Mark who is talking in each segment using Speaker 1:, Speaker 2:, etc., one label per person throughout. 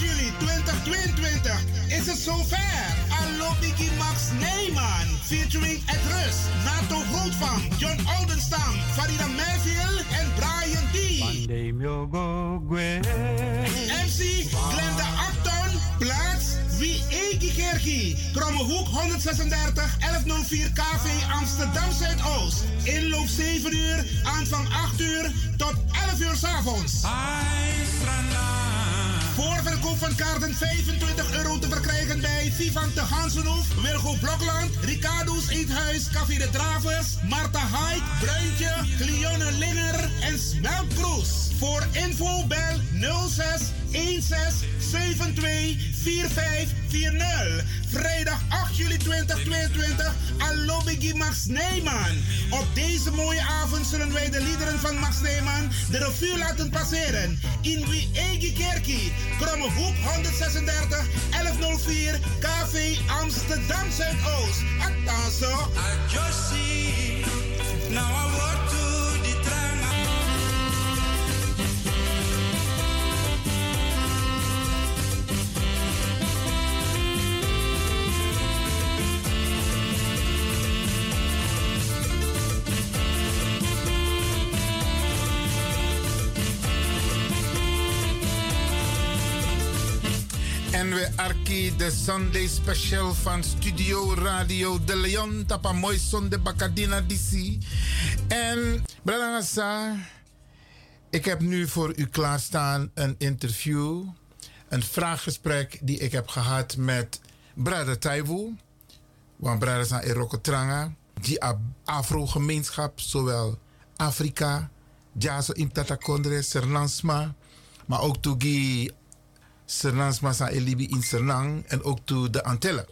Speaker 1: juli 2022 is het zover. Allo Biggie Max Neyman featuring Ed Rus, Nato Grootvam, John Oldenstam, Farida Melville en Brian D. MC Glenda Acton, plaats Wie Egi Kerkie. Krommehoek 136 1104 KV Amsterdam Zuidoost. Inloop 7 uur, aanvang 8 uur tot 11 uur s avonds. Voorverkoop van kaarten 25 euro te verkrijgen bij Vivan de Hansenhoef, Wilgo Blokland, Ricardo's Eethuis, Café de Dravers, Marta Haik, Bruintje, Cleone Linger en Smelkroes. Voor info bel 06 16 72 4540. Vrijdag 8 juli 2022 Alobigi Max Neyman. Op deze mooie avond zullen wij de liederen van Max Neyman de revue laten passeren. In Wie Egi Kerkie, Kromme Hoek 136 1104 KV Amsterdam Zuidoost. Attention. I just see, now
Speaker 2: De Sunday special van Studio Radio de Leon. Tapa mooi zonde Bacadina DC. En Bradangasa, ik heb nu voor u klaarstaan een interview. Een vraaggesprek die ik heb gehad met Brada Taiwu. Want Brada zijn Erokotranga. Die Afro-gemeenschap, zowel Afrika, Jaso Imtatakondre, Sernansma. Maar ook Toegi Sernans Massa Elibi in Sernang en ook toe de Antillen.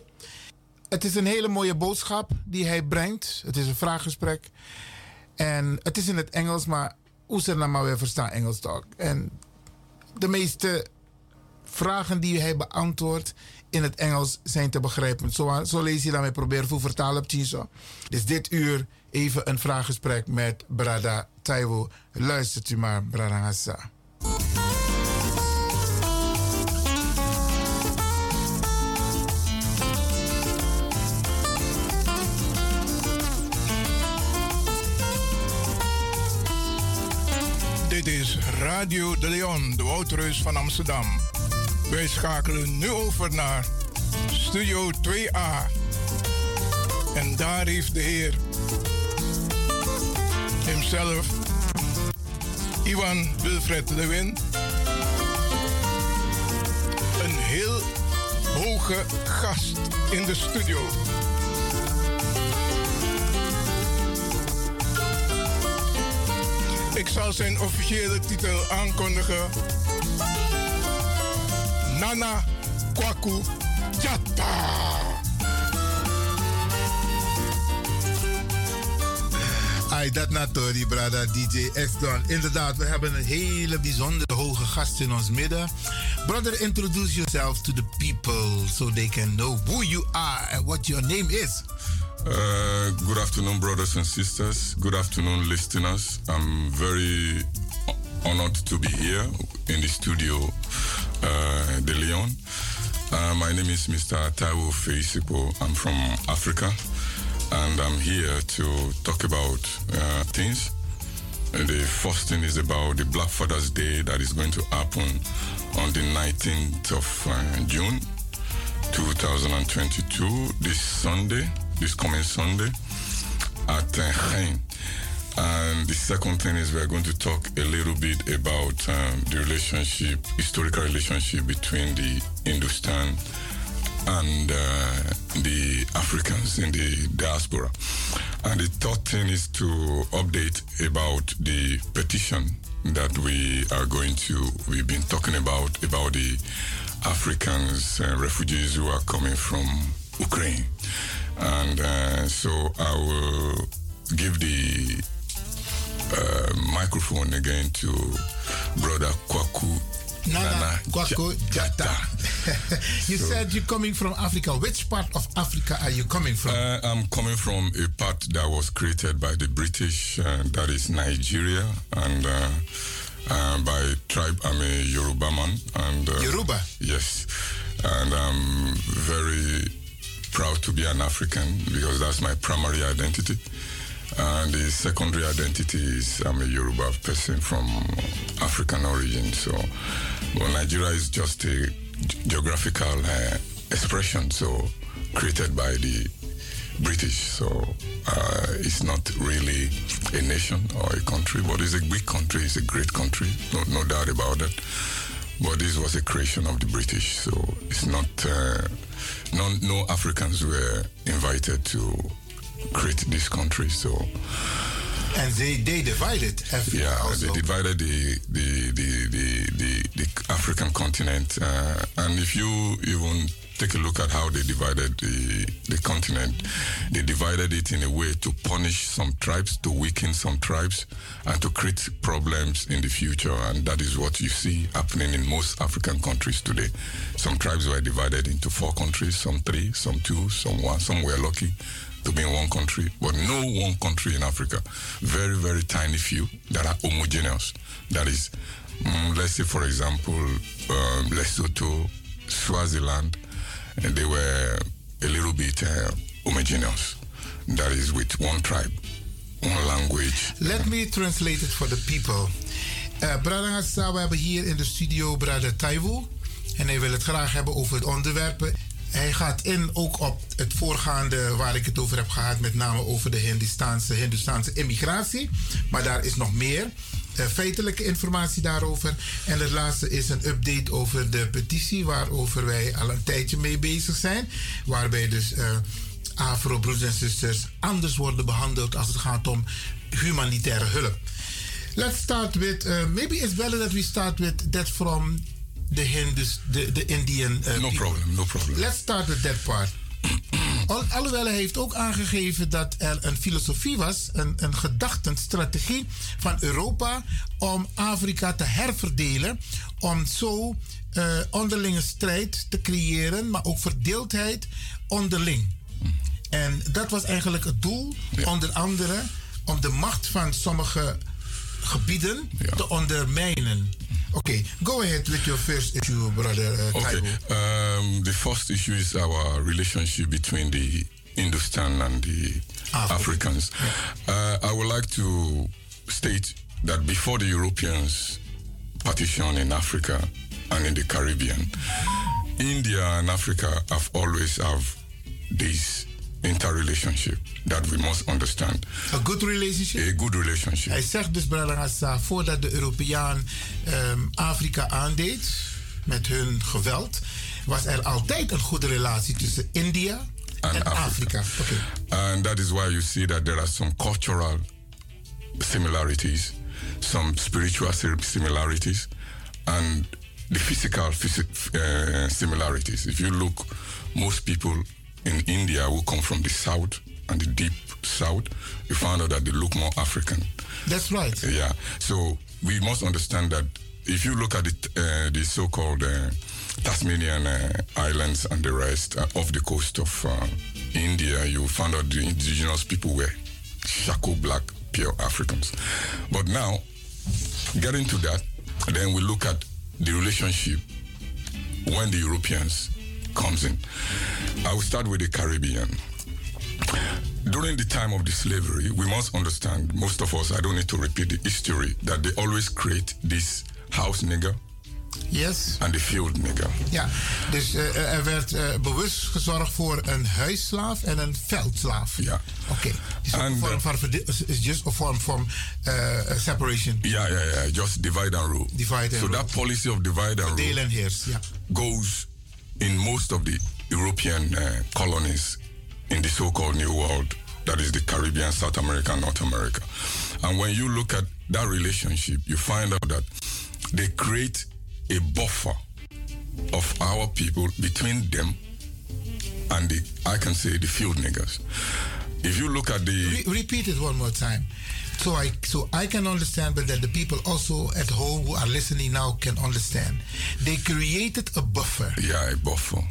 Speaker 2: Het is een hele mooie boodschap die hij brengt. Het is een vraaggesprek. En het is in het Engels, maar Oeserna maar weer verstaan Engels toch. En de meeste vragen die hij beantwoordt in het Engels zijn te begrijpen. Zo, zo lees je dan met proberen voor vertalen op Chinso. Dus dit uur even een vraaggesprek met Brada Taiwo. Luistert u maar, Brada Hassa.
Speaker 3: Dit is Radio de Leon, de Woudreus van Amsterdam. Wij schakelen nu over naar Studio 2A. En daar heeft de heer hemzelf, Iwan Wilfred Lewin, een heel hoge gast in de studio. Ik zal zijn officiële titel aankondigen. Nana Kwaku Jatta.
Speaker 2: Ai, dat natori, brada DJ X-Don. Inderdaad, we hebben een hele bijzondere hoge gast in ons midden. Brother, introduce yourself to the people so they can know who you are and what your name is.
Speaker 4: Uh, good afternoon, brothers and sisters. Good afternoon, listeners. I'm very honored to be here in the studio, uh, De Leon. Uh, my name is Mr. Taiwo Feisipo. I'm from Africa, and I'm here to talk about uh, things. the first thing is about the Black Father's Day that is going to happen on the 19th of uh, June 2022, this Sunday this coming Sunday at uh, And the second thing is we're going to talk a little bit about um, the relationship, historical relationship between the Hindustan and uh, the Africans in the diaspora. And the third thing is to update about the petition that we are going to, we've been talking about, about the Africans, uh, refugees who are coming from Ukraine. And uh, so I will give the uh, microphone again to Brother Kwaku
Speaker 2: Nana, Nana Kwaku Jata. you so, said you're coming from Africa. Which part of Africa are you coming from?
Speaker 4: Uh, I'm coming from a part that was created by the British, uh, that is Nigeria. And uh, Uh, by tribe, I'm a Yoruba man. And, uh,
Speaker 2: Yoruba?
Speaker 4: Yes. And I'm very proud to be an African because that's my primary identity. And the secondary identity is I'm a Yoruba person from African origin. So, well, Nigeria is just a geographical uh, expression, so created by the British. So uh, it's not really a nation or a country, but it's a big country. It's a great country, no, no doubt about that. But this was a creation of the British, so it's not. Uh, no, no Africans were invited to create this country. So.
Speaker 2: And they, they divided Africa.
Speaker 4: Yeah,
Speaker 2: also.
Speaker 4: they divided the the the the, the, the African continent. Uh, and if you even take a look at how they divided the, the continent. They divided it in a way to punish some tribes, to weaken some tribes, and to create problems in the future. And that is what you see happening in most African countries today. Some tribes were divided into four countries, some three, some two, some one. Some were lucky to be in one country, but no one country in Africa. Very, very tiny few that are homogeneous. That is, mm, let's say, for example, um, Lesotho, Swaziland, and they were a little bit uh, homogeneous. That is with one tribe, one language.
Speaker 2: Let me translate it for the people. Uh, Brother we hebben hier in de studio Brother Taiwo. En hij wil het graag hebben over het onderwerp. Hij gaat in ook op het voorgaande waar ik het over heb gehad, met name over de Hindustaanse, immigratie. Maar daar is nog meer feitelijke informatie daarover. En het laatste is een update over de petitie, waarover wij al een tijdje mee bezig zijn. Waarbij dus uh, Afro-broeders en zusters anders worden behandeld als het gaat om humanitaire hulp. Let's start with, uh, maybe it's better that we start with that from the Hindus, the, the Indian.
Speaker 4: Uh, no people. problem, no problem.
Speaker 2: Let's start with that part. Al, alhoewel hij heeft ook aangegeven dat er een filosofie was, een, een gedachtenstrategie van Europa om Afrika te herverdelen, om zo uh, onderlinge strijd te creëren, maar ook verdeeldheid onderling. En dat was eigenlijk het doel, ja. onder andere om de macht van sommige gebieden ja. te ondermijnen. Okay, go ahead with your first issue, brother. Uh,
Speaker 4: okay, um, the first issue is our relationship between the Hindustan and the Africa. Africans. Yeah. Uh, I would like to state that before the Europeans partition in Africa and in the Caribbean, India and Africa have always have this interrelationship that we must understand.
Speaker 2: A good relationship?
Speaker 4: A good relationship.
Speaker 2: Hij zegt dus, Brother Assa, voordat de Europeaan um, Afrika aandeed met hun geweld, was er altijd een goede relatie tussen India
Speaker 4: and
Speaker 2: en Afrika.
Speaker 4: Africa. Okay. And that is why you see that there are some cultural similarities, some spiritual similarities, and the physical uh, similarities. If you look, most people in India who come from the south and the deep south, you find out that they look more African.
Speaker 2: That's right.
Speaker 4: Yeah. So we must understand that if you look at the, uh, the so-called uh, Tasmanian uh, islands and the rest uh, off the coast of uh, India, you find out the indigenous people were shako black, pure Africans. But now, getting to that, then we look at the relationship when the Europeans comes in. I will start with the Caribbean. During the time of the slavery, we must understand, most of us, I don't need to repeat the history, that they always create this house nigger.
Speaker 2: Yes.
Speaker 4: En de field nigger.
Speaker 2: Ja, dus uh, er werd uh, bewust gezorgd voor een huisslaaf en een veldslaaf.
Speaker 4: Ja.
Speaker 2: Oké. Okay. Dus een vorm van is just a form from uh, separation.
Speaker 4: Ja, ja, ja. Just divide and rule.
Speaker 2: Divide and
Speaker 4: so
Speaker 2: rule.
Speaker 4: that policy of divide and rule.
Speaker 2: Deel en heers, ja.
Speaker 4: Goes in most of the European uh, colonies in the so-called New World, that is the Caribbean, South America, North America. And when you look at that relationship, you find out that they create a buffer of our people between them and the, I can say, the field niggers. If you look at the...
Speaker 2: Re repeat it one more time. So I so I can understand, but that the people also at home who are listening now can understand. They created a buffer.
Speaker 4: Yeah, a buffer.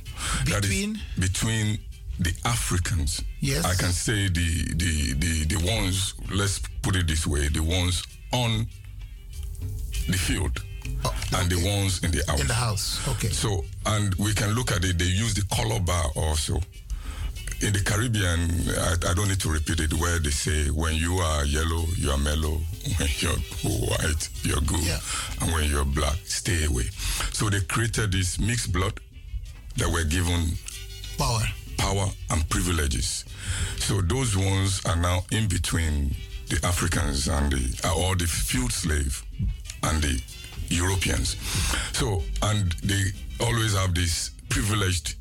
Speaker 2: Between
Speaker 4: between the Africans.
Speaker 2: Yes.
Speaker 4: I can say the the the the ones. Let's put it this way: the ones on the field oh, and the ones in the house.
Speaker 2: In the house, okay.
Speaker 4: So, and we can look at it, they use the color bar also. In the Caribbean, I, I, don't need to repeat it, where they say, when you are yellow, you are mellow. When you're white, you're good. Yeah. And when you're black, stay away. So they created this mixed blood that were given
Speaker 2: power,
Speaker 4: power and privileges. So those ones are now in between the Africans and the, uh, or the field slave and the Europeans. So, and they always have these privileged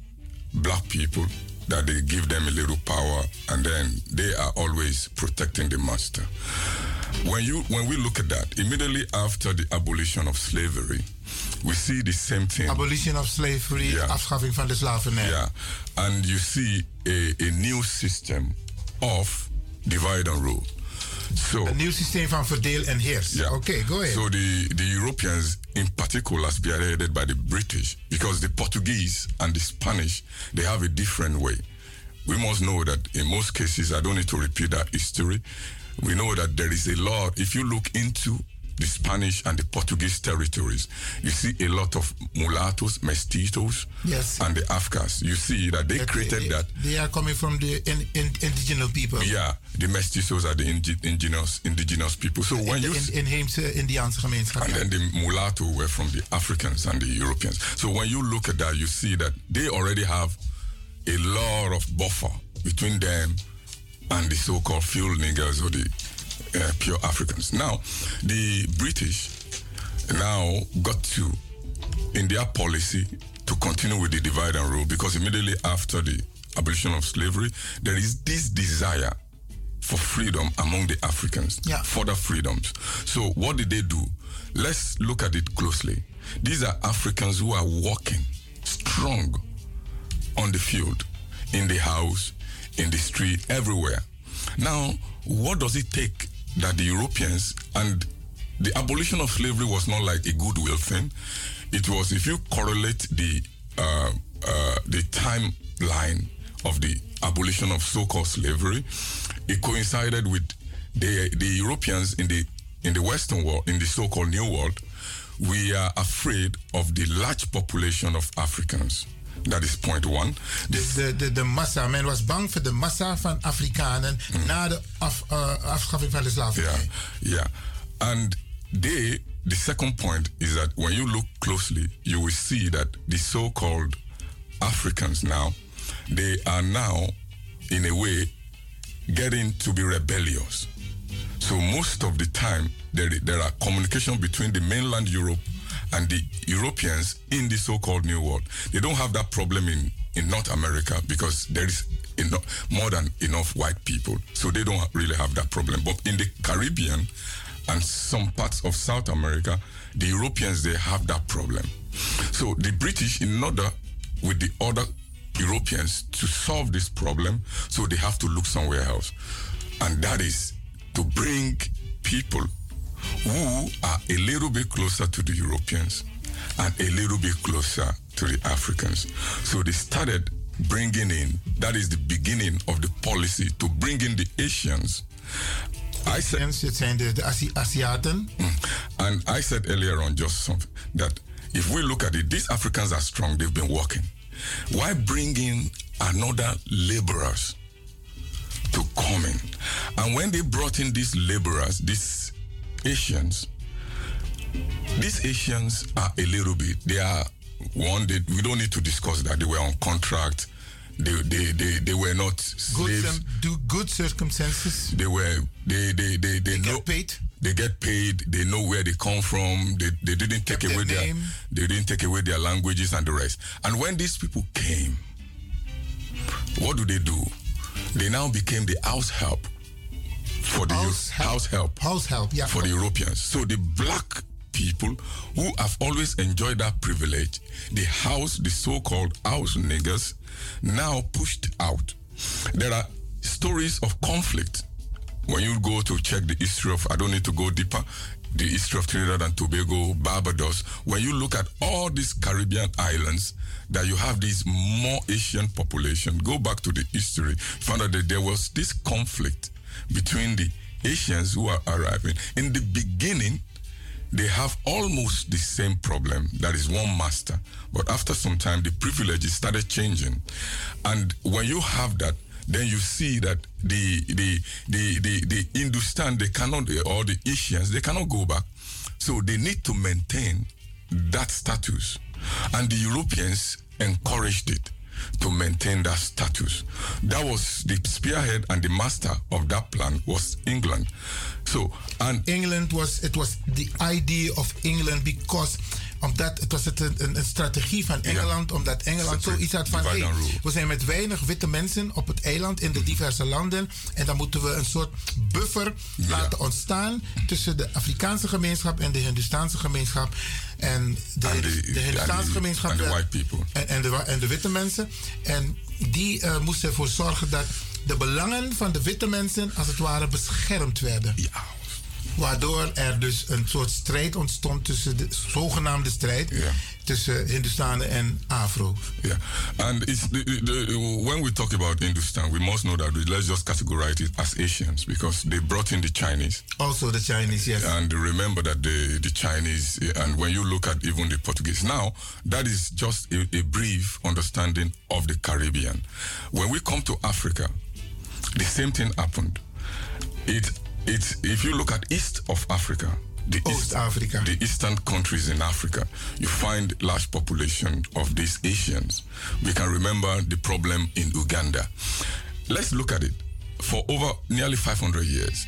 Speaker 4: black people that they give them a little power and then they are always protecting the master. When you when we look at that, immediately after the abolition of slavery, we see the same thing.
Speaker 2: Abolition of slavery, yeah. afschaffing van de slavernij.
Speaker 4: Yeah. And you see a, a new system of divide and rule. So,
Speaker 2: een nieuw systeem van verdeel en heers.
Speaker 4: Yeah.
Speaker 2: Okay, go ahead.
Speaker 4: So the, the Europeans in particular spearheaded by the British because the Portuguese and the Spanish, they have a different way. We must know that in most cases, I don't need to repeat that history. We know that there is a law. If you look into the Spanish and the Portuguese territories. You see a lot of mulattoes, mestizos,
Speaker 2: yes.
Speaker 4: and the Afghans. You see that they created
Speaker 2: they,
Speaker 4: that.
Speaker 2: They are coming from the in, in, indigenous people.
Speaker 4: Yeah, the mestizos are the indigenous indigenous people. So when
Speaker 2: in,
Speaker 4: you
Speaker 2: in, inheemse uh, Indiaanse gemeenschap.
Speaker 4: And then the mulatto were from the Africans and the Europeans. So when you look at that, you see that they already have a lot of buffer between them and the so-called field niggers or the uh, pure Africans. Now, the British now got to, in their policy, to continue with the divide and rule because immediately after the abolition of slavery, there is this desire for freedom among the Africans,
Speaker 2: yeah.
Speaker 4: further freedoms. So, what did they do? Let's look at it closely. These are Africans who are working strong on the field, in the house, in the street, everywhere. Now, what does it take that the Europeans and the abolition of slavery was not like a goodwill thing. It was if you correlate the uh, uh, the timeline of the abolition of so-called slavery, it coincided with the the Europeans in the in the Western world, in the so-called New World. We are afraid of the large population of Africans. Dat is point one.
Speaker 2: Dus de, de, de massa, men was bang voor de massa van Afrikanen mm. na de af, uh, afschaffing van de slavernij.
Speaker 4: Ja, yeah, yeah. And they, the second point is that when you look closely, you will see that the so-called Africans now, they are now, in a way, getting to be rebellious. So most of the time, there, there are communication between the mainland Europe and the Europeans in the so-called New World. They don't have that problem in, in North America because there is enough, more than enough white people. So they don't really have that problem. But in the Caribbean and some parts of South America, the Europeans, they have that problem. So the British, in order with the other Europeans to solve this problem, so they have to look somewhere else. And that is to bring people who are a little bit closer to the Europeans and a little bit closer to the Africans. So they started bringing in, that is the beginning of the policy to bring in the Asians.
Speaker 2: I said, het zijn de, Aziaten.
Speaker 4: Mm. And I said earlier on just something that if we look at it, these Africans are strong, they've been working. Why bring in another laborers to come in? And when they brought in these laborers, these Asians, these Asians are a little bit, they are one, they, we don't need to discuss that. They were on contract. They, they, they, they were not slaves.
Speaker 2: Good, do good circumstances.
Speaker 4: They were, they, they, they, they,
Speaker 2: they
Speaker 4: know,
Speaker 2: get paid.
Speaker 4: They get paid. They know where they come from. They, they didn't take away their, their they didn't take away their languages and the rest. And when these people came, what do they do? They now became the house help for the house help. house help.
Speaker 2: House help, yeah.
Speaker 4: For the Europeans. So the black people who have always enjoyed that privilege, the house, the so-called house niggers, now pushed out. There are stories of conflict. When you go to check the history of, I don't need to go deeper, the history of Trinidad and Tobago, Barbados, when you look at all these Caribbean islands, that you have this more Asian population, go back to the history, find out that there was this conflict between the Asians who are arriving. In the beginning, they have almost the same problem. That is one master. But after some time, the privileges started changing. And when you have that, then you see that the the the the, the Hindustan they cannot or the Asians they cannot go back. So they need to maintain that status. And the Europeans encouraged it to maintain that status. That was the spearhead and the master of that plan was England. So and
Speaker 2: England was it was the idea of England because omdat het was het een, een strategie van Engeland, omdat Engeland zoiets had van hey, we zijn met weinig witte mensen op het eiland in de diverse landen en dan moeten we een soort buffer laten ontstaan tussen de Afrikaanse gemeenschap en de Hindustaanse gemeenschap. En de,
Speaker 4: de,
Speaker 2: de Hindustaanse gemeenschap.
Speaker 4: En de white people.
Speaker 2: En, en, de, en de witte mensen. En die uh, moesten ervoor zorgen dat de belangen van de witte mensen als het ware beschermd werden.
Speaker 4: Ja.
Speaker 2: Waardoor er dus een soort strijd ontstond tussen de zogenaamde strijd
Speaker 4: yeah.
Speaker 2: tussen Hindustanen en Afro.
Speaker 4: Yeah, and it's the, the, when we talk about Hindustan, we must know that we, let's just categorize it as Asians because they brought in the Chinese.
Speaker 2: Also the Chinese, yes.
Speaker 4: And remember that the the Chinese, and when you look at even the Portuguese, now that is just a, a brief understanding of the Caribbean. When we come to Africa, the same thing happened. It it's if you look at east of Africa, the
Speaker 2: East Africa,
Speaker 4: the eastern countries in Africa, you find large population of these Asians. We can remember the problem in Uganda. Let's look at it. For over nearly 500 years,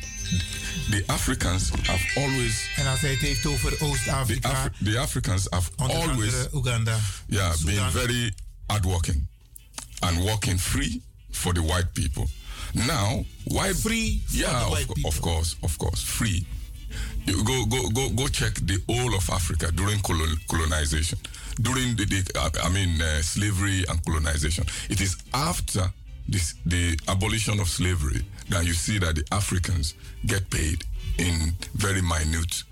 Speaker 4: the Africans have always.
Speaker 2: En als hij het heeft over Oost-Afrika.
Speaker 4: The, Afri the, Africans have always.
Speaker 2: Uganda.
Speaker 4: Yeah, been very hardworking and working free for the white people. Now, why
Speaker 2: free?
Speaker 4: Yeah, of, of, course, of course, free. You go go go go check the whole of Africa during colon, colonization, during the, the I mean uh, slavery and colonization. It is after this the abolition of slavery that you see that the Africans get paid in very minute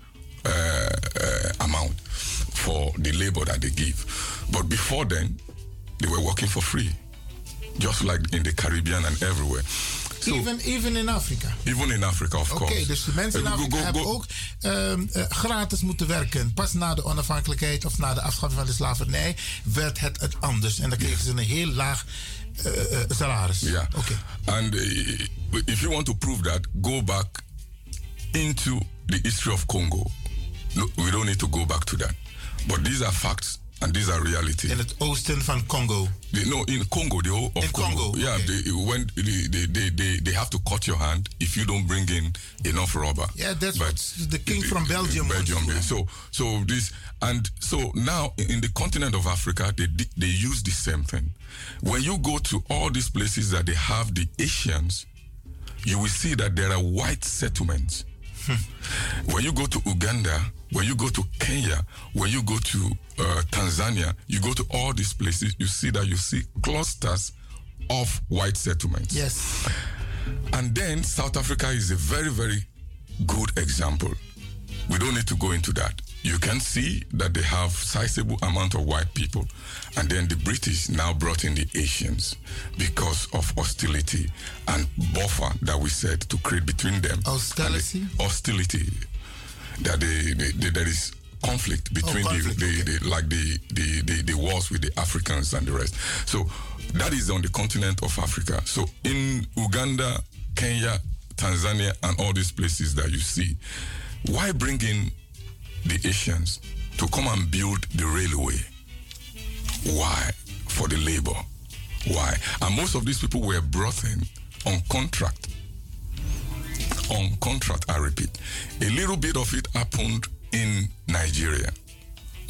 Speaker 4: uh, uh, amount for the labor that they give. But before then, they were working for free just like in the Caribbean and everywhere.
Speaker 2: So, even, even in Afrika?
Speaker 4: Even in Afrika, of course.
Speaker 2: Oké, dus de mensen in Afrika go, go, hebben ook um, uh, gratis moeten werken. Pas na de onafhankelijkheid of na de afschaffing van de slavernij werd het het anders. En dan kregen yeah. ze een heel laag uh, uh, salaris.
Speaker 4: Ja.
Speaker 2: Yeah. Oké.
Speaker 4: Okay. And if you want to prove that, go back into the history of Congo. No, we don't need to go back to that. But these are facts and these are reality.
Speaker 2: In het oosten van Congo.
Speaker 4: They, no, in Congo, the whole of
Speaker 2: in
Speaker 4: Congo.
Speaker 2: Congo.
Speaker 4: Yeah,
Speaker 2: okay.
Speaker 4: they, when they, they, they, they, have to cut your hand if you don't bring in enough rubber.
Speaker 2: Yeah, that's but what the king from Belgium.
Speaker 4: Belgium. So, so this and so now in the continent of Africa, they they use the same thing. When you go to all these places that they have the Asians, you will see that there are white settlements. Hmm. when you go to Uganda, when you go to Kenya, when you go to uh, Tanzania, you go to all these places, you see that you see clusters of white settlements.
Speaker 2: Yes.
Speaker 4: And then South Africa is a very, very good example. We don't need to go into that. You can see that they have sizable amount of white people. And then the British now brought in the Asians because of hostility and buffer that we said to create between them.
Speaker 2: Hostility?
Speaker 4: The hostility. That they, they, they, there is conflict oh, between
Speaker 2: oh, conflict,
Speaker 4: the, the,
Speaker 2: okay.
Speaker 4: the, like the, the, the, the wars with the Africans and the rest. So that is on the continent of Africa. So in Uganda, Kenya, Tanzania, and all these places that you see, why bring in the Asians to come and build the railway? Why? For the labor. Why? And most of these people were brought in on contract. On contract, I repeat. A little bit of it happened in Nigeria,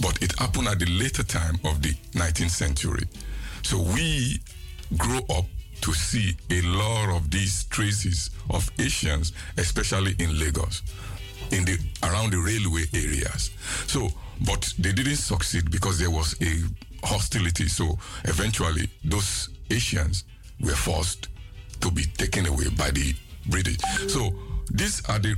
Speaker 4: but it happened at the later time of the 19th century. So we grow up to see a lot of these traces of Asians, especially in Lagos, in the around the railway areas. So, but they didn't succeed because there was a hostility. So eventually, those Asians were forced to be taken away by the British. So these are the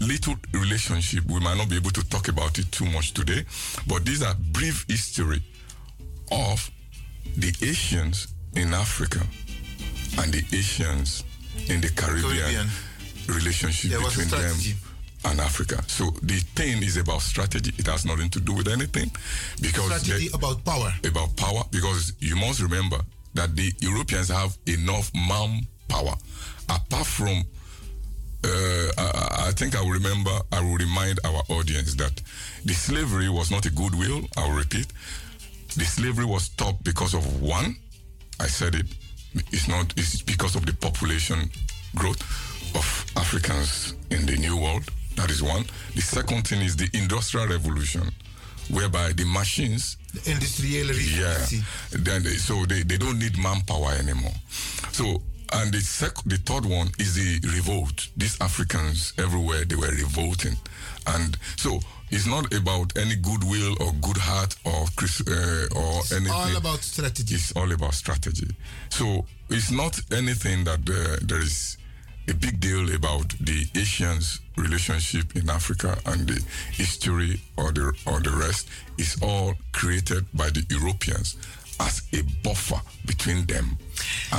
Speaker 4: little relationship. We might not be able to talk about it too much today, but these are brief history of the Asians in Africa and the Asians in the Caribbean,
Speaker 2: Caribbean.
Speaker 4: relationship
Speaker 2: There
Speaker 4: between them and Africa. So the thing is about strategy. It has nothing to do with anything because
Speaker 2: strategy about power.
Speaker 4: About power, because you must remember that the Europeans have enough manpower. Apart from, uh, I, I, think I will remember, I will remind our audience that the slavery was not a goodwill. I will repeat, the slavery was stopped because of one. I said it. It's not. It's because of the population growth of Africans in the New World. That is one. The second thing is the Industrial Revolution, whereby the machines.
Speaker 2: The industrial revolution.
Speaker 4: Yeah. Then they, so they, they don't need manpower anymore. So and the sec- the third one is the revolt. These Africans everywhere they were revolting, and so it's not about any goodwill or good heart or uh, or
Speaker 2: it's
Speaker 4: anything.
Speaker 2: all about strategy.
Speaker 4: It's all about strategy. So it's not anything that uh, there is a big deal about the Asians' relationship in Africa and the history or the or the rest. Is all created by the Europeans as a buffer between them.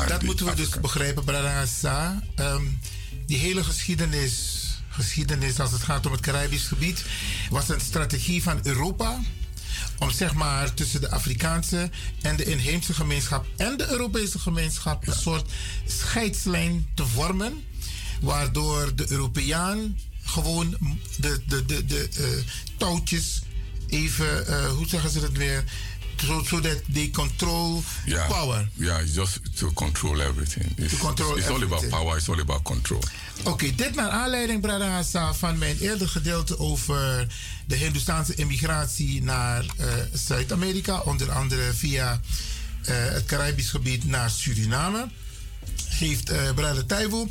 Speaker 2: Dat moeten we dus begrijpen, Bradangasa. Um, die hele geschiedenis geschiedenis als het gaat om het Caribisch gebied, was een strategie van Europa om zeg maar tussen de Afrikaanse en de inheemse gemeenschap en de Europese gemeenschap een soort scheidslijn te vormen, waardoor de Europeaan gewoon de, de, de, de uh, touwtjes even, uh, hoe zeggen ze dat weer, so, so that they control
Speaker 4: yeah.
Speaker 2: power.
Speaker 4: Yeah, just to control everything. It's,
Speaker 2: to control
Speaker 4: it's, it's
Speaker 2: everything.
Speaker 4: all about power, it's all about control.
Speaker 2: Oké, okay, dit naar aanleiding, Brada Hassa, van mijn eerder gedeelte over de Hindoestaanse immigratie naar uh, Zuid-Amerika, onder andere via uh, het Caribisch gebied naar Suriname. Heeft uh, Brada Taiwo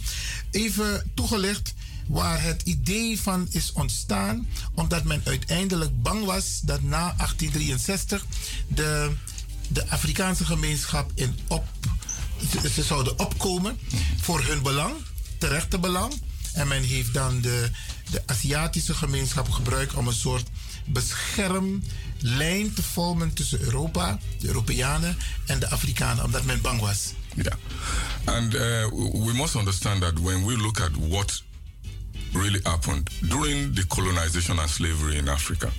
Speaker 2: even toegelicht waar het idee van is ontstaan, omdat men uiteindelijk bang was dat na 1863 de, de Afrikaanse gemeenschap in op, ze zouden opkomen voor hun belang, terechte belang. En men heeft dan de, de Aziatische gemeenschap gebruikt om een soort beschermlijn te vormen tussen Europa, de Europeanen en de Afrikanen, omdat men bang was.
Speaker 4: Yeah. And uh, we must understand that when we look at what really happened during the colonization and slavery in Africa.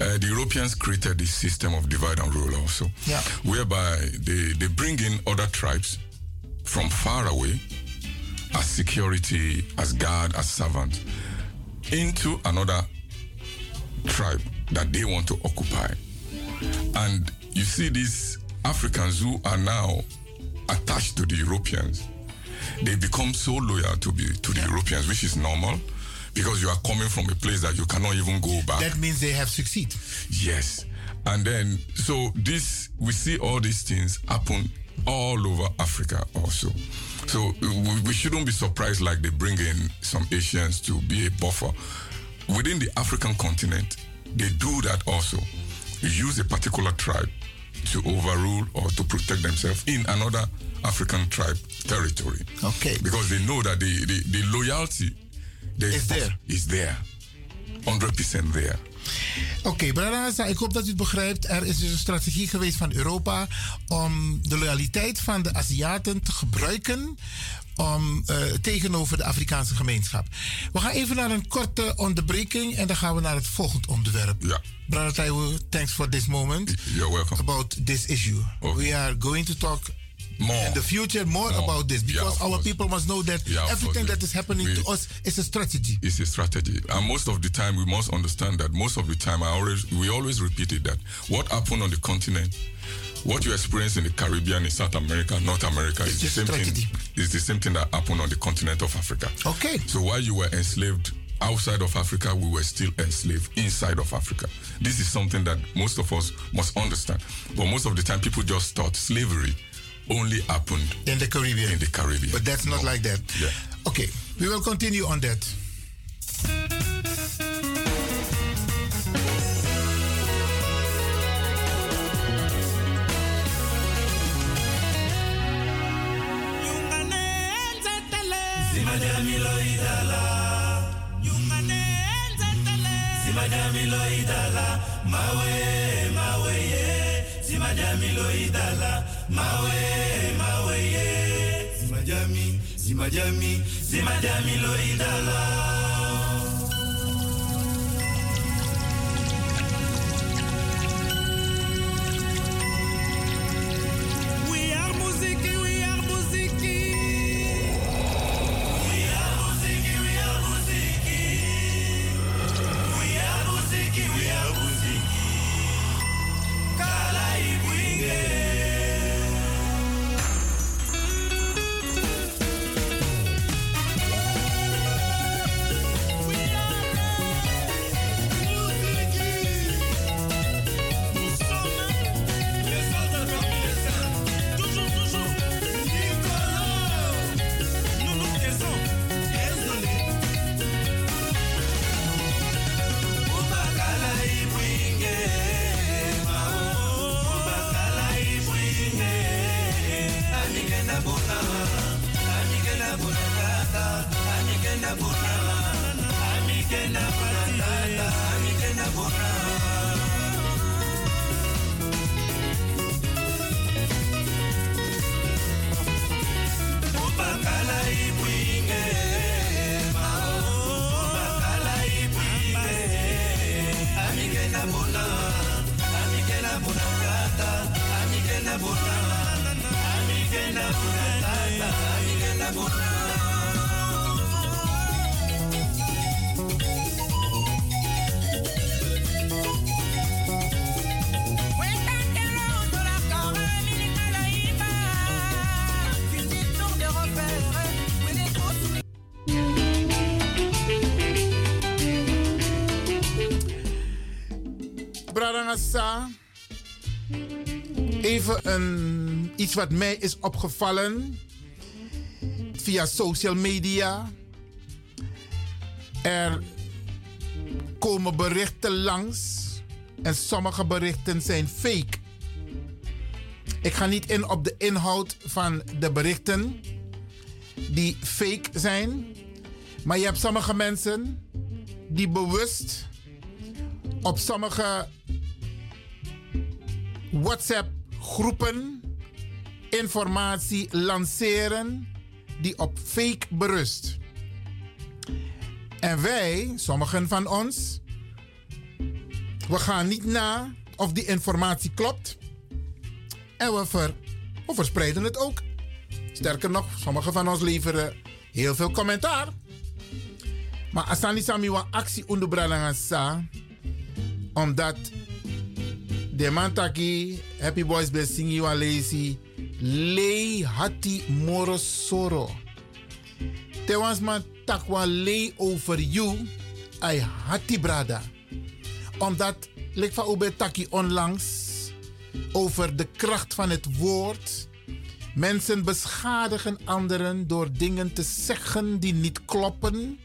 Speaker 4: Uh, the Europeans created this system of divide and rule also,
Speaker 2: yeah.
Speaker 4: whereby they, they bring in other tribes from far away as security, as guard, as servant into another tribe that they want to occupy. And you see these Africans who are now attached to the Europeans they become so loyal to be to the. Europeans, which is normal because you are coming from a place that you cannot even go back.
Speaker 2: That means they have succeed.
Speaker 4: Yes. And then so this we see all these things happen all over Africa also. So we, we shouldn't be surprised like they bring in some Asians to be a buffer. Within the African continent, they do that also. Use a particular tribe to overrule or to protect themselves in another African tribe territory.
Speaker 2: Okay.
Speaker 4: Because they know that the, the, the loyalty
Speaker 2: is there.
Speaker 4: Is there. 100% there.
Speaker 2: Oké, okay, Bradaza, ik hoop dat u het begrijpt. Er is dus een strategie geweest van Europa om de loyaliteit van de Aziaten te gebruiken om, uh, tegenover de Afrikaanse gemeenschap. We gaan even naar een korte onderbreking en dan gaan we naar het volgende onderwerp.
Speaker 4: Ja.
Speaker 2: Brother Taiwo, thanks for this moment.
Speaker 4: You're welcome.
Speaker 2: About this issue.
Speaker 4: Okay.
Speaker 2: We are going to talk
Speaker 4: more
Speaker 2: in the future more, more. about this because
Speaker 4: yeah,
Speaker 2: our
Speaker 4: course.
Speaker 2: people must know that
Speaker 4: yeah,
Speaker 2: everything that is happening
Speaker 4: we,
Speaker 2: to us is a strategy.
Speaker 4: It's a strategy, and most of the time we must understand that most of the time I always we always repeat it that what happened on the continent. What you experience in the Caribbean, in South America, North America,
Speaker 2: it's
Speaker 4: is the same
Speaker 2: strategy.
Speaker 4: thing. Is the same thing that happened on the continent of Africa.
Speaker 2: Okay.
Speaker 4: So while you were enslaved outside of Africa, we were still enslaved inside of Africa. This is something that most of us must understand. But most of the time, people just thought slavery only happened
Speaker 2: in the Caribbean.
Speaker 4: In the Caribbean.
Speaker 2: But that's not
Speaker 4: no.
Speaker 2: like that.
Speaker 4: Yeah.
Speaker 2: Okay, we will continue on that.
Speaker 5: Mawe, mawe, ye. Simadamilo idala, mawe, mawe, ye. Simadami, simadami, simadamilo idala.
Speaker 2: Even iets wat mij is opgevallen via social media. Er komen berichten langs en sommige berichten zijn fake. Ik ga niet in op de inhoud van de berichten die fake zijn. Maar je hebt sommige mensen die bewust op sommige WhatsApp-groepen informatie lanceren die op fake berust. En wij, sommigen van ons, we gaan niet na of die informatie klopt. En we, we verspreiden het ook. Sterker nog, sommigen van ons leveren heel veel commentaar. Maar asani sami wa actie onderbranden sa omdat de man taki Happy Boys blessing you lazy lei hati morosoro. Te was man takwa lei over you ai hati brada. Omdat lek van ube taki onlangs over de kracht van het woord. Mensen beschadigen anderen door dingen te zeggen die niet kloppen.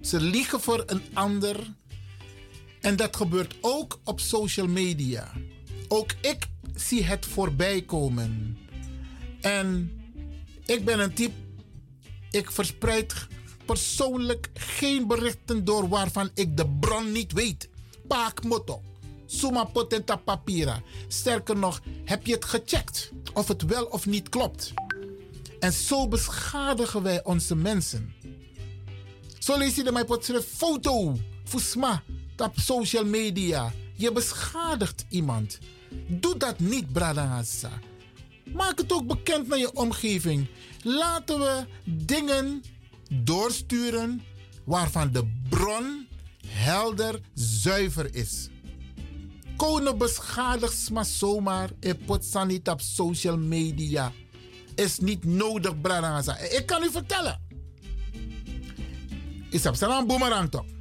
Speaker 2: Ze liegen voor een ander. En dat gebeurt ook op social media. Ook ik zie het voorbij komen. En ik ben een type, ik verspreid persoonlijk geen berichten door waarvan ik de bron niet weet. Paak motto. Suma potenta papira. Sterker nog, heb je het gecheckt of het wel of niet klopt? En zo beschadigen wij onze mensen. Zo lees je de mij potse foto. Fusma. Op social media. Je beschadigt iemand. Doe dat niet, Bradangasa. Maak het ook bekend naar je omgeving. Laten we dingen doorsturen waarvan de bron helder, zuiver is. Konen beschadigt maar zomaar en potsa niet op social media. Is niet nodig, Bradangasa. Ik kan u vertellen. Is op een boomerang toch?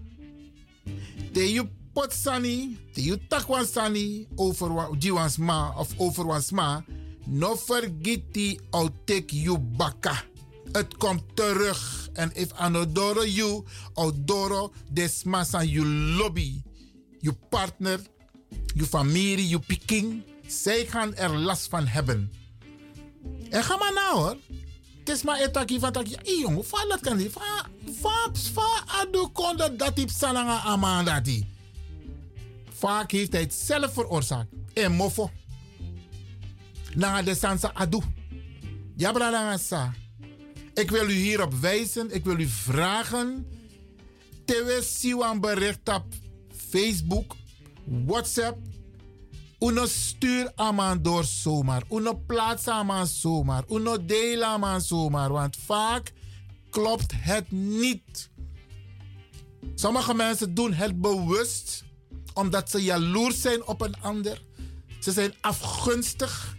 Speaker 2: De je potsani, de je takwansani over jiwans ma of over wans ma. No forget die outek you baka. Het komt terug. En if anodoro you, odoro desmasa you lobby. Je partner, je familie, je piking. Zij gaan er last van hebben. En ga maar nou hoor. Het is maar etaki van taki. Ey jongen, va dat kan niet. Va, va, va adu konda dat die salanga amanda die. Vaak heeft hij het zelf veroorzaakt. En mofo. Na de sansa adu. Ja, brada Ik wil u hierop wijzen. Ik wil u vragen. Tewe siwan bericht op Facebook, WhatsApp. Uno stuur aman door zomaar. Uno plaats aman zomaar. Uno deel aman zomaar. Want vaak klopt het niet. Sommige mensen doen het bewust omdat ze jaloers zijn op een ander. Ze zijn afgunstig.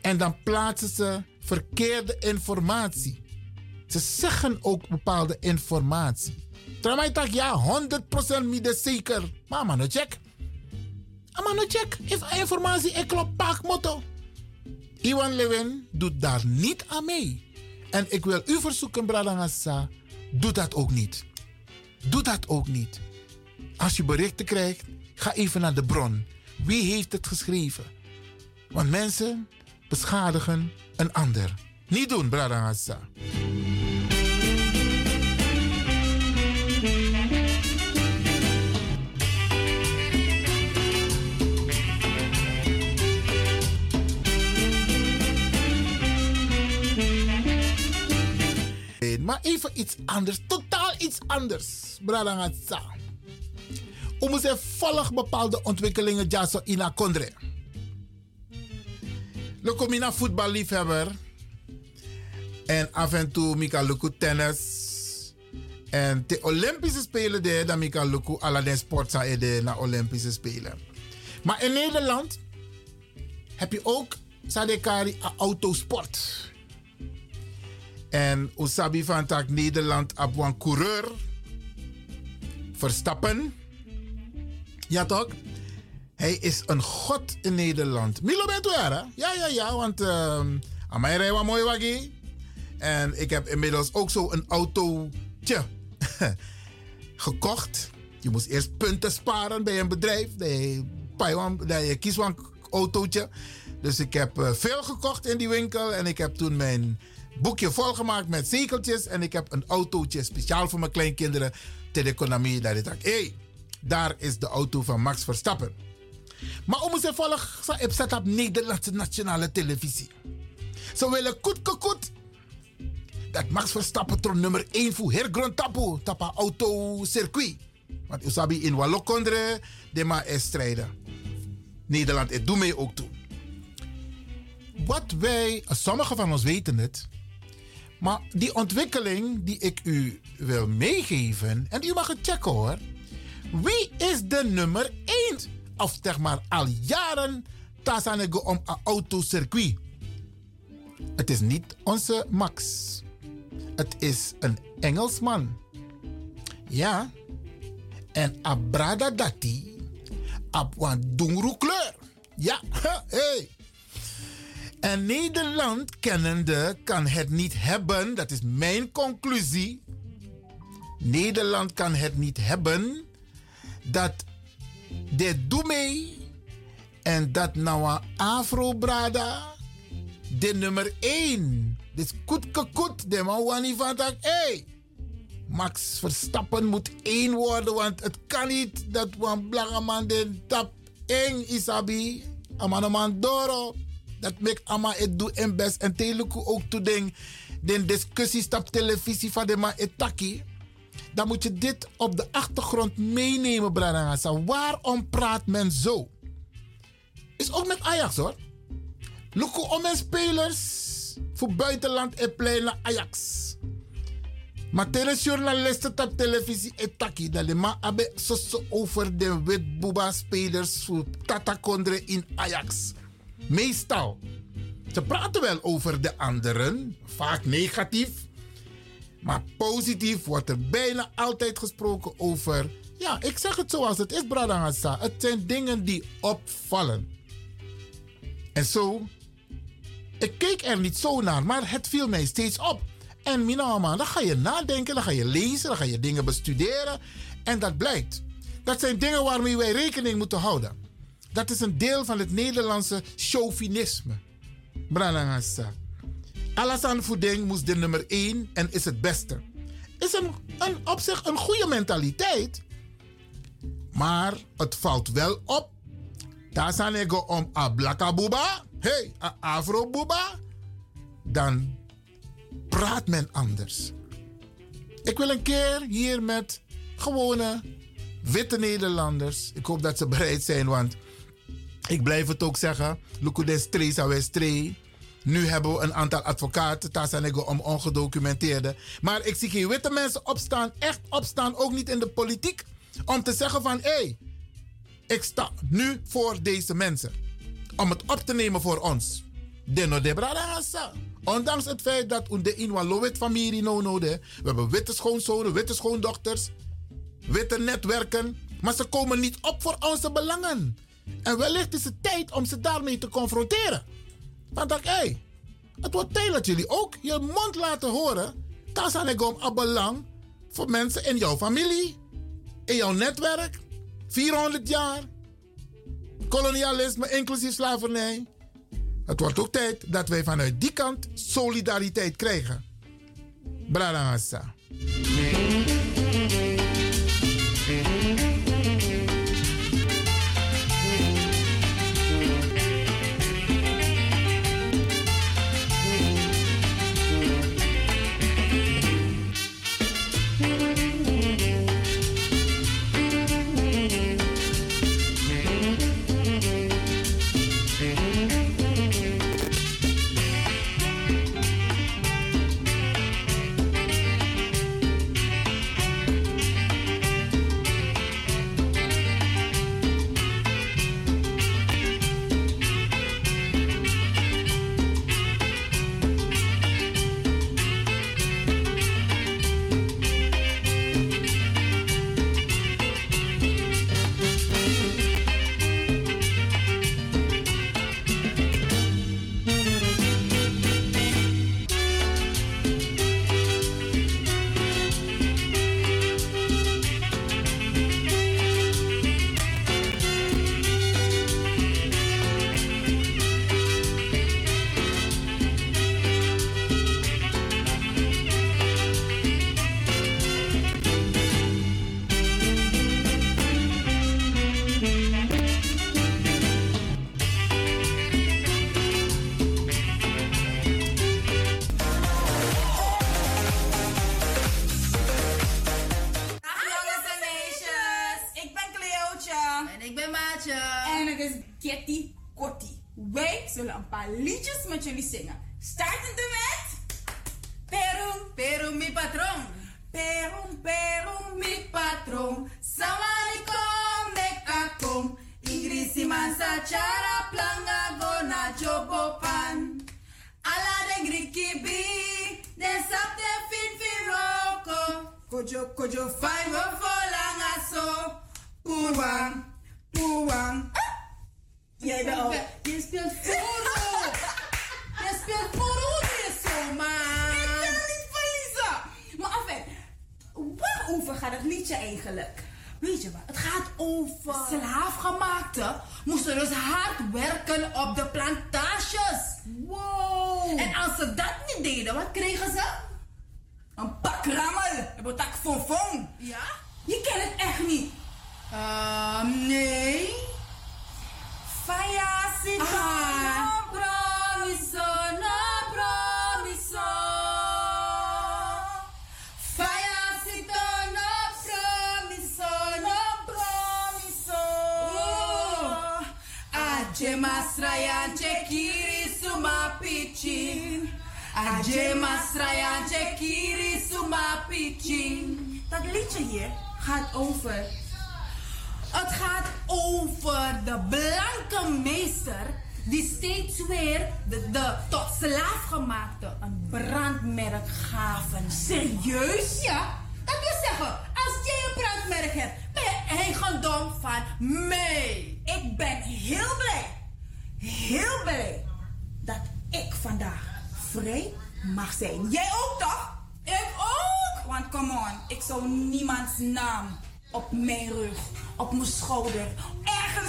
Speaker 2: En dan plaatsen ze verkeerde informatie. Ze zeggen ook bepaalde informatie. Terwijl ik ja, 100% midden zeker. Maar man, check. Maar no check. If informatie ik klopt, pak motto. Iwan Lewin doet daar niet aan mee. En ik wil u verzoeken, Bradangasa, doe dat ook niet. Doe dat ook niet. Als je berichten krijgt, ga even naar de bron. Wie heeft het geschreven? Want mensen beschadigen een ander. Niet doen, Bradangasa. Maar even iets anders. Totaal iets anders. Bradangatsa. We moeten volg bepaalde ontwikkelingen jaso ina kondre. Lokomina voetballiefhebber. En af en toe Mika Luku tennis. En de Olympische Spelen de dan Mika Luku ala den sportsa de na Olympische Spelen. Maar in Nederland heb je ook Sadekari autosport. En Usabi van tak Nederland een coureur. Verstappen. Ja toch? Hij is een god in Nederland. Milo bent Ja, ja, ja. Want uh, mij rijden wat mooi waggie. En ik heb inmiddels ook zo een autootje gekocht. Je moest eerst punten sparen bij een bedrijf. Dat je, dat je een autootje. Dus ik heb uh, veel gekocht in die winkel. En ik heb toen mijn boekje volgemaakt met zegeltjes. En ik heb een autootje speciaal voor mijn kleinkinderen. Ter economie. Dat ik daar is de auto van Max Verstappen. Maar om ze volgen, ik zet op Nederlandse nationale televisie. Ze willen koet koet. Dat Max Verstappen tron nummer 1 voor hergrond tapu. Tapa auto circuit. Want u sabi in Wallokondre, de ma is strijden. Nederland, het doet mee ook toe. Wat wij, sommigen van ons weten het. Maar die ontwikkeling die ik u wil meegeven, en u mag het checken hoor. Wie is de nummer 1? Of zeg maar al jaren tasanego om een autocircuit. Het is niet onze Max. Het is een Engelsman. Ja. En Abrada Dati. Een kleur. Ja, hey. En Nederland kennende kan het niet hebben, dat is mijn conclusie. Nederland kan het niet hebben dat de Doemee en dat nou Afro-Brada de nummer 1. Dus kut kut, de man wani van dat, hey, Max Verstappen moet één worden, want het kan niet dat een blanke man de tap 1 isabi, man doro dat mek ama het doe en best. En teluku ook toe den, den discussies op televisie van de ma etaki. Dan moet je dit op de achtergrond meenemen, Branagasa. Waarom praat men zo? Is ook met Ajax hoor. Luku om mijn spelers voor buitenland en plein Ajax. Maar tegen journalisten op televisie etaki dat de ma abe over de witboeba spelers voor Tata Kondre in Ajax. Meestal. Ze praten wel over de anderen, vaak negatief. Maar positief wordt er bijna altijd gesproken over. Ja, ik zeg het zoals het is, Bradangasa. Het zijn dingen die opvallen. En zo, ik keek er niet zo naar, maar het viel mij steeds op. En Minama, dan ga je nadenken, dan ga je lezen, dan ga je dingen bestuderen. En dat blijkt. Dat zijn dingen waarmee wij rekening moeten houden. Dat is een deel van het Nederlandse chauvinisme. Branagasa. Alassane Voeding moest de nummer 1 en is het beste. Is een, een, op zich een goede mentaliteit. Maar het valt wel op. Daar zijn ik om a blaka buba. Hey, a afro buba. Dan praat men anders. Ik wil een keer hier met gewone witte Nederlanders. Ik hoop dat ze bereid zijn, want ik blijf het ook zeggen. Nu hebben we een aantal advocaten, ik om ongedocumenteerde. Maar ik zie geen witte mensen opstaan, echt opstaan, ook niet in de politiek, om te zeggen van hé, hey, ik sta nu voor deze mensen. Om het op te nemen voor ons. Deno de. Ondanks het feit dat we de Inwalowit familie no no We hebben witte schoonzonen, witte schoondochters, witte netwerken. Maar ze komen niet op voor onze belangen. En wellicht is het tijd om ze daarmee te confronteren. Want dacht, hé, het wordt tijd dat jullie ook je mond laten horen. Tasanegom aan belang voor mensen in jouw familie, in jouw netwerk. 400 jaar. Kolonialisme, inclusief slavernij. Het wordt ook tijd dat wij vanuit die kant solidariteit krijgen. Bradangasa.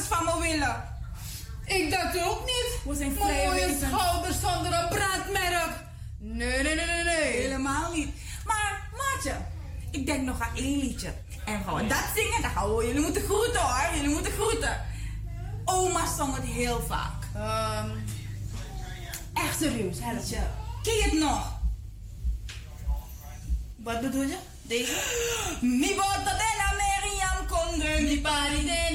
Speaker 6: Van me willen.
Speaker 7: Ik dat ook niet.
Speaker 6: We zijn
Speaker 7: Mijn mooie schouders zonder een brandmerk. Nee, nee, nee, nee, nee.
Speaker 6: Helemaal niet. Maar, maatje, ik denk nog aan één liedje. En gaan we dat zingen, dan gaan we jullie moeten groeten hoor. Jullie moeten groeten. Oma zong het heel vaak.
Speaker 7: Ehm,
Speaker 6: Echt serieus, hè, liedje. Ken je het nog?
Speaker 7: wat bedoel je? Deze?
Speaker 6: Mi bota de la Meriam Kondre, mi pari de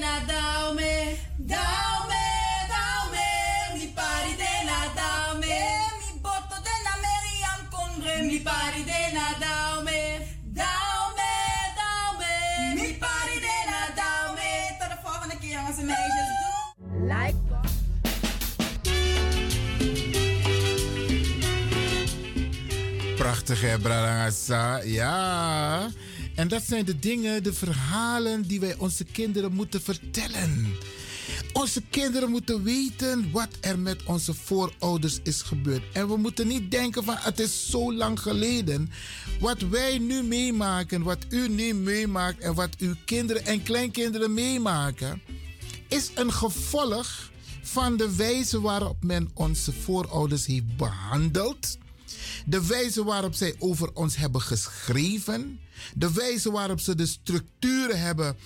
Speaker 2: Prachtig hè. Ja. En dat zijn de dingen, de verhalen die wij onze kinderen moeten vertellen. Onze kinderen moeten weten wat er met onze voorouders is gebeurd. En we moeten niet denken van het is zo lang geleden. Wat wij nu meemaken, wat u nu meemaakt en wat uw kinderen en kleinkinderen meemaken, is een gevolg van de wijze waarop men onze voorouders heeft behandeld. De wijze waarop zij over ons hebben geschreven. De wijze waarop ze de structuren hebben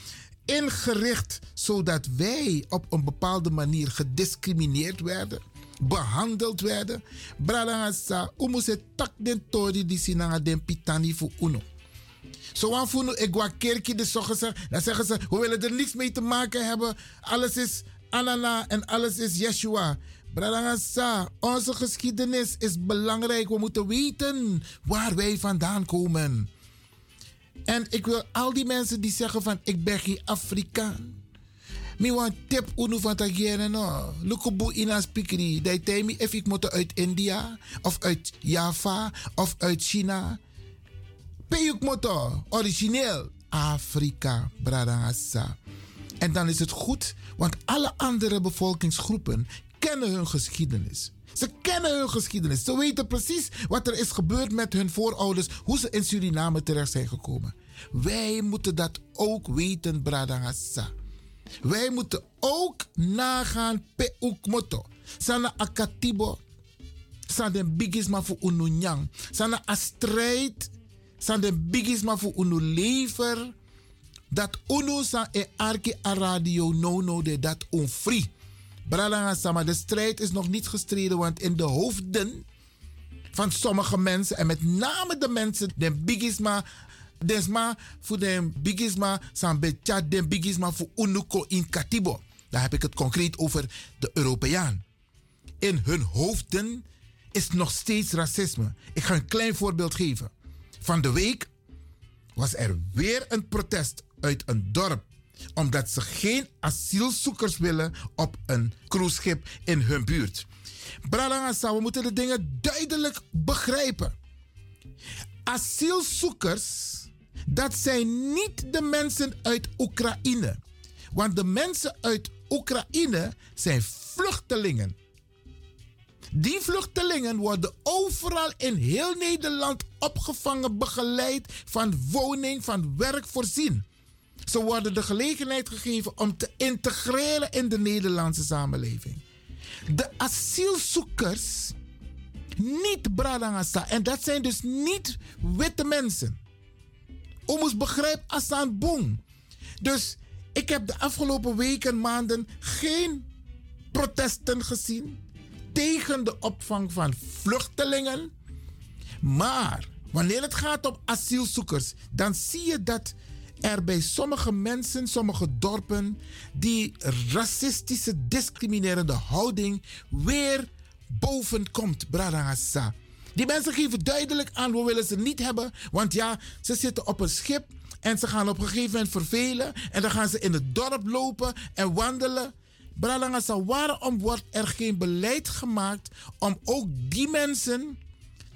Speaker 2: ingericht zodat wij op een bepaalde manier gediscrimineerd werden, behandeld werden. Bralangasa, umuse tak den tori di sinanga den pitani fu uno. Zo aan voelen, ik wa kerkje de zorgen dan zeggen ze, we willen er niets mee te maken hebben. Alles is Anana en alles is Yeshua. Bralangasa, onze geschiedenis is belangrijk. We moeten weten waar wij vandaan komen. En ik wil al die mensen die zeggen van ik ben geen Afrikaan. Mi wan tip unu van tagere no. Lukubu ina spikri. Dai temi if ik moet uit India of uit Java of uit China. Peyuk moto, origineel. Afrika, bradangasa. En dan is het goed, want alle andere bevolkingsgroepen kennen hun geschiedenis. Ze kennen hun geschiedenis. Ze weten precies wat er is gebeurd met hun voorouders, hoe ze in Suriname terecht zijn gekomen. Wij moeten dat ook weten, Bradangasa. Wij moeten ook nagaan pe ukmoto. Sana akatibo. Sana den bigisma voor ununyang. Sana a. Sana bigisma voor unu lever. Dat unu sa e arki radio no no de dat onfree. Bralanga sama, de strijd is nog niet gestreden, want in de hoofden van sommige mensen, en met name de mensen, de bigisma, desma voor de bigisma, san betja de bigisma voor unuko in katibo. Daar heb ik het concreet over de Europeaan. in hun hoofden is nog steeds racisme. Ik ga een klein voorbeeld geven. Van de week was er weer een protest uit een dorp omdat ze geen asielzoekers willen op een cruiseschip in hun buurt. Bradangasa, we moeten de dingen duidelijk begrijpen. Asielzoekers, dat zijn niet de mensen uit Oekraïne. Want de mensen uit Oekraïne zijn vluchtelingen. Die vluchtelingen worden overal in heel Nederland opgevangen, begeleid, van woning, van werk voorzien. Ze worden de gelegenheid gegeven om te integreren in de Nederlandse samenleving. De asielzoekers, niet Bradangasa, en dat zijn dus niet witte mensen. Omus begrijp Asan Boom. Dus ik heb de afgelopen weken, maanden geen protesten gezien tegen de opvang van vluchtelingen. Maar wanneer het gaat om asielzoekers, dan zie je dat er bij sommige mensen, sommige dorpen, die racistische, discriminerende houding weer boven komt. Die mensen geven duidelijk aan, we willen ze niet hebben. Want ja, ze zitten op een schip en ze gaan op een gegeven moment vervelen. En dan gaan ze in het dorp lopen en wandelen. Bralangasa, waarom wordt er geen beleid gemaakt om ook die mensen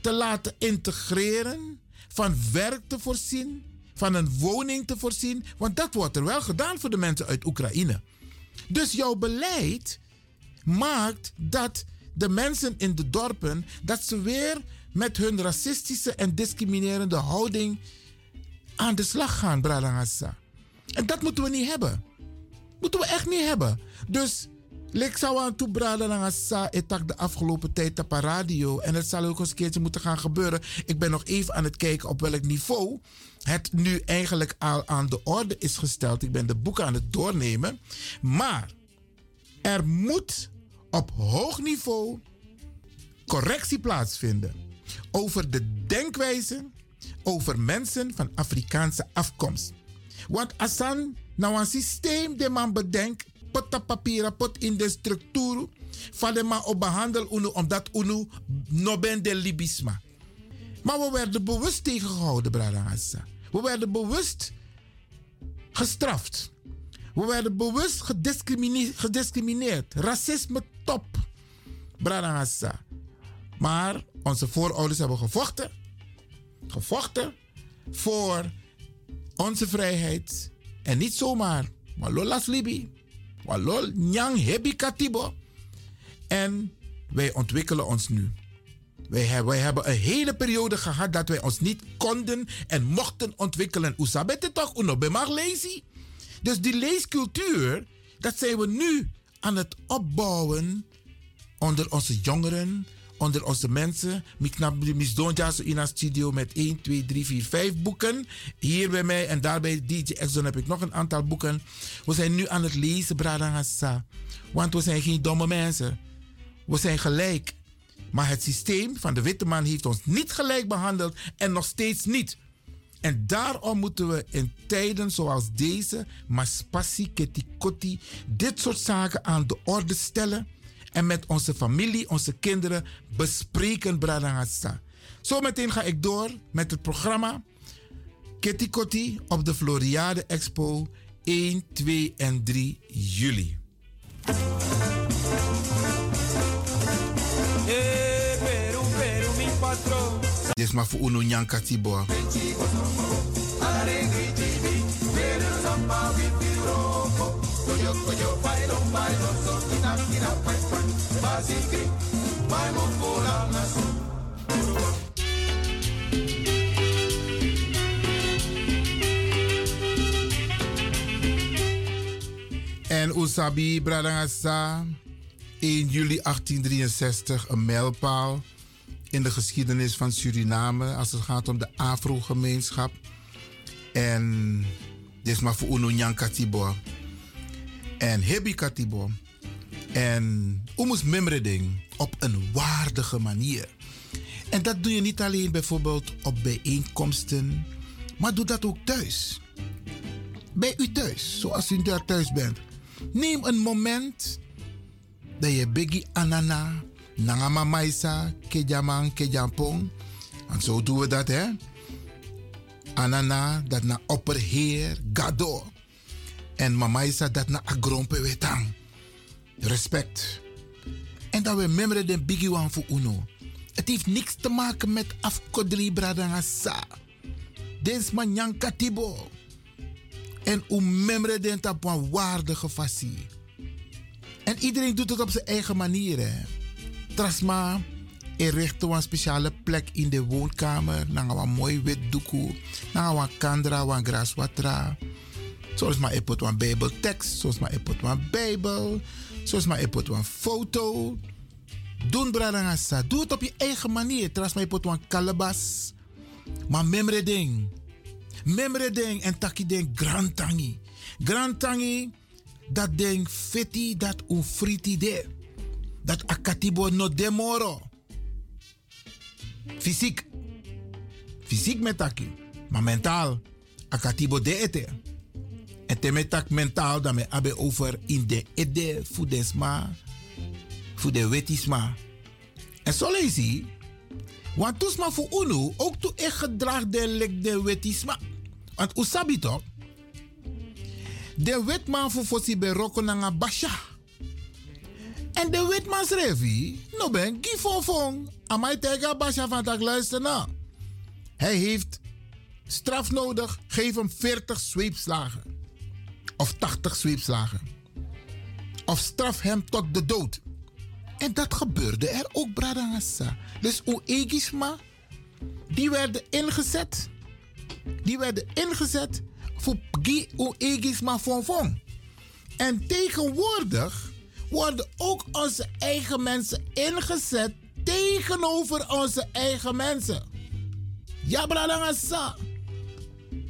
Speaker 2: te laten integreren, van werk te voorzien, van een woning te voorzien? Want dat wordt er wel gedaan voor de mensen uit Oekraïne. Dus jouw beleid maakt dat de mensen in de dorpen, dat ze weer met hun racistische en discriminerende houding aan de slag gaan, Bralangasa. En dat moeten we niet hebben. Moeten we echt niet hebben. Dus ik zou aan toe braden aan Asa etak de afgelopen tijd op radio. En het zal ook eens een keertje moeten gaan gebeuren. Ik ben nog even aan het kijken op welk niveau het nu eigenlijk al aan de orde is gesteld. Ik ben de boeken aan het doornemen. Maar er moet op hoog niveau correctie plaatsvinden over de denkwijze over mensen van Afrikaanse afkomst. Want Asan, nou een systeem dat man bedenkt, pot op papier, pot in de structuur, van de man op behandel unu, omdat unu no ben de libisma. Maar we werden bewust tegengehouden, Bradangasa. We werden bewust gestraft. We werden bewust gediscrimineerd. gediscrimineerd. Racisme top, Bradangasa. Maar onze voorouders hebben gevochten. Gevochten voor onze vrijheid. En niet zomaar. Maar lolas libi. Walol nyang hebi katibo. En wij ontwikkelen ons nu. Wij hebben, wij hebben een hele periode gehad dat wij ons niet konden en mochten ontwikkelen. Oesabete toch, uno lezen. Dus die leescultuur, dat zijn we nu aan het opbouwen onder onze jongeren, onder onze mensen. Ik knap in een studio met 1, 2, 3, 4, 5 boeken. Hier bij mij en daar bij DJ Exxon heb ik nog een aantal boeken. We zijn nu aan het lezen, Bradangasa. Want we zijn geen domme mensen. We zijn gelijk. Maar het systeem van de witte man heeft ons niet gelijk behandeld en nog steeds niet. En daarom moeten we in tijden zoals deze, maspassi, ketikoti, dit soort zaken aan de orde stellen en met onze familie, onze kinderen bespreken Bradangasa. Zometeen ga ik door met het programma Kitty Kotti op de Floriade Expo 1, 2 en 3 juli. Dit is maar voor Uno Nyanka En Usabi Bradangasa, 1 juli 1863, een mijlpaal in de geschiedenis van Suriname als het gaat om de Afro-gemeenschap. En dit is maar voor Uno Nyankatibo. En Hebi Katibo. En Umus Mimreding op een waardige manier. En dat doe je niet alleen bijvoorbeeld op bijeenkomsten, maar doe dat ook thuis. Bij u thuis, zoals u daar thuis bent. Neem een moment dat je Biggie Anana Nangama maisa, kejaman, kejampong. En zo doen we dat, hè. Anana, dat na opperheer, gado. En mama isa dat na agrompe wetang. Respect. En dat we membre den biggie voor uno. Het heeft niks te maken met afkodri bradangasa. Dens man katibo. En hoe membre den tap een waardige fasie. En iedereen doet het op zijn eigen manier. Hè. Trasma inrichten we een speciale plek in de woonkamer. Dan een mooi wit doekoe. Dan een kandra, een graswatra. Zoals maar een bijbeltekst. Zoals maar een bijbel. Zoals maar put een foto. Doen bradangasa. Doe het op je eigen manier. Tras maar put een kalabas. Maar memre ding. Memre ding en taki ding grand tangi. Grand tangi. Dat ding feti dat un friti de. Dat akatibo no demoro. Fysiek. Fysiek met taki. Maar mentaal. Akatibo de ete. En te metak mentaal dat me abe over in de ede. Voor de wetisma. En zo lees je. Want toesma voor unu ook toe echt gedrag de lek de wetisma. Want usabi toch? De wetman voor fossi beroko na basha. En de wetman schreef no ben gifofong. Amai tega basha van tak luister na. Hij heeft straf nodig. Geef hem 40 zweepslagen. Of 80 zweepslagen. Of straf hem tot de dood. En dat gebeurde er ook, Bradangasa. Dus Oegisma, die werden ingezet. Die werden ingezet voor Gi Oegisma Fonfon. En tegenwoordig worden ook onze eigen mensen ingezet tegenover onze eigen mensen. Ja, Bradangasa.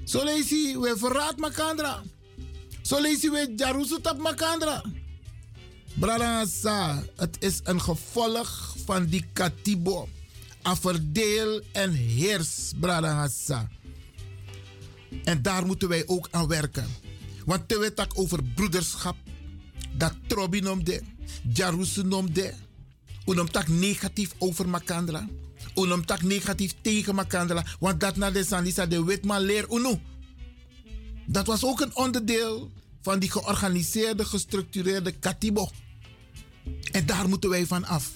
Speaker 2: Zo lees we verraad makandra. Zo je, we jarusutap makandra. Bradangasa, het is een gevolg van die katibo. A verdeel en heers, Bradangasa. En daar moeten wij ook aan werken. Want te weten over broederschap, dat trobi nomde, jarusu nomde, unomtak negatief over makandra, unomtak negatief tegen makandra, want dat na de sanisa de wetman leer unu. Dat was ook een onderdeel van die georganiseerde, gestructureerde katibo. En daar moeten wij van af.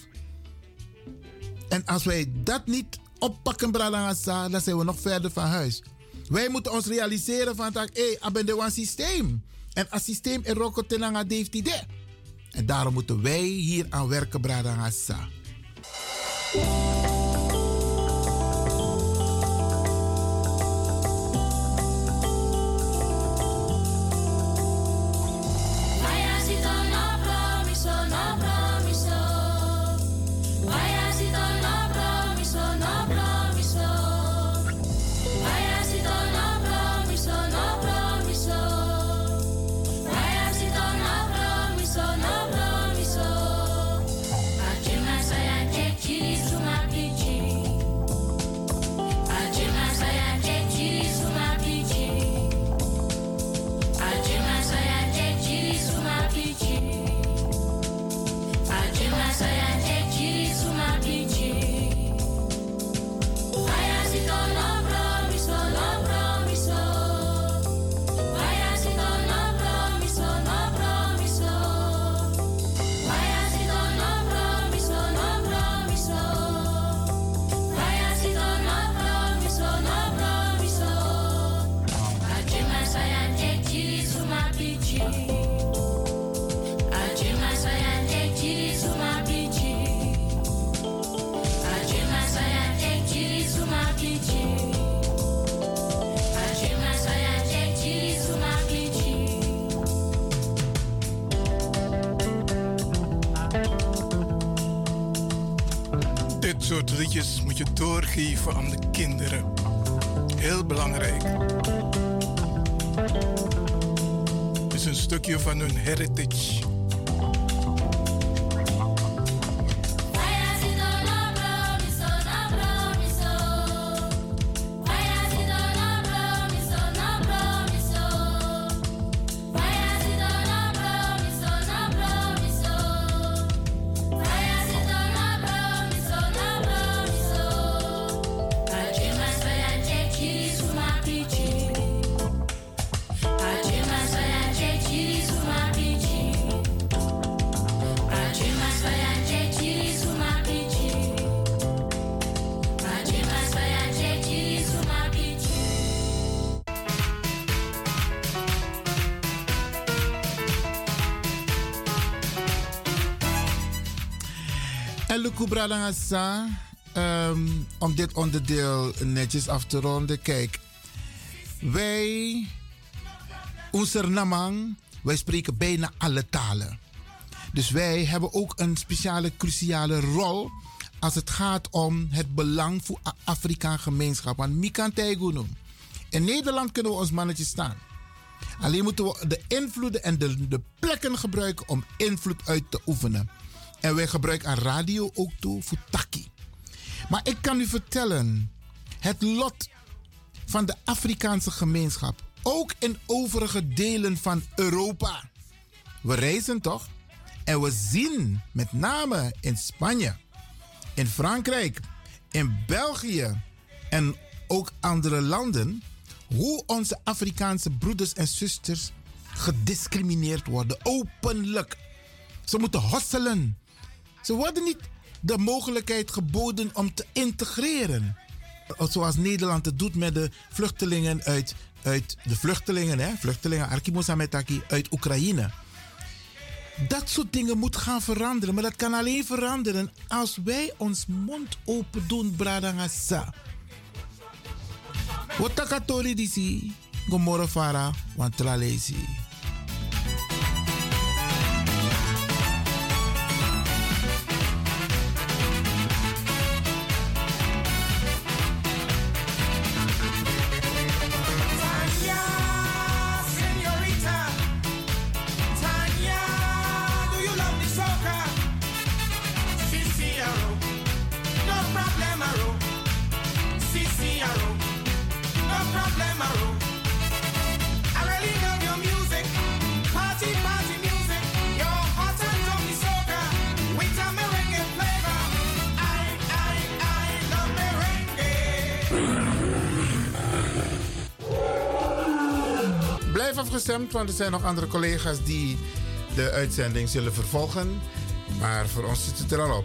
Speaker 2: En als wij dat niet oppakken, Bralangasa, dan zijn we nog verder van huis. Wij moeten ons realiseren van dat, hé, hey, systeem. En als systeem in Roko Tenanga heeft. En daarom moeten wij hier aan werken, Bralangasa.
Speaker 3: Dit soort liedjes moet je doorgeven aan de kinderen. Heel belangrijk. Het is een stukje van hun heritage.
Speaker 2: Um, om dit onderdeel netjes af te ronden. Kijk, wij, onze Namang, wij spreken bijna alle talen. Dus wij hebben ook een speciale, cruciale rol als het gaat om het belang voor de Afrikaanse gemeenschap. Want Mikan In Nederland kunnen we ons mannetje staan. Alleen moeten we de invloeden en de, de plekken gebruiken om invloed uit te oefenen. En wij gebruiken aan radio ook toe voor taki. Maar ik kan u vertellen, het lot van de Afrikaanse gemeenschap, ook in overige delen van Europa. We reizen toch? En we zien met name in Spanje, in Frankrijk, in België en ook andere landen hoe onze Afrikaanse broeders en zusters gediscrimineerd worden, openlijk. Ze moeten hosselen. Ze worden niet de mogelijkheid geboden om te integreren. Zoals Nederland het doet met de vluchtelingen uit, uit de vluchtelingen, hè, vluchtelingen uit Oekraïne. Dat soort dingen moet gaan veranderen. Maar dat kan alleen veranderen als wij ons mond open doen, Bradangasa. Wat takatori disi, gomoro fara, want. Want er zijn nog andere collega's die de uitzending zullen vervolgen. Maar voor ons zit het er al op.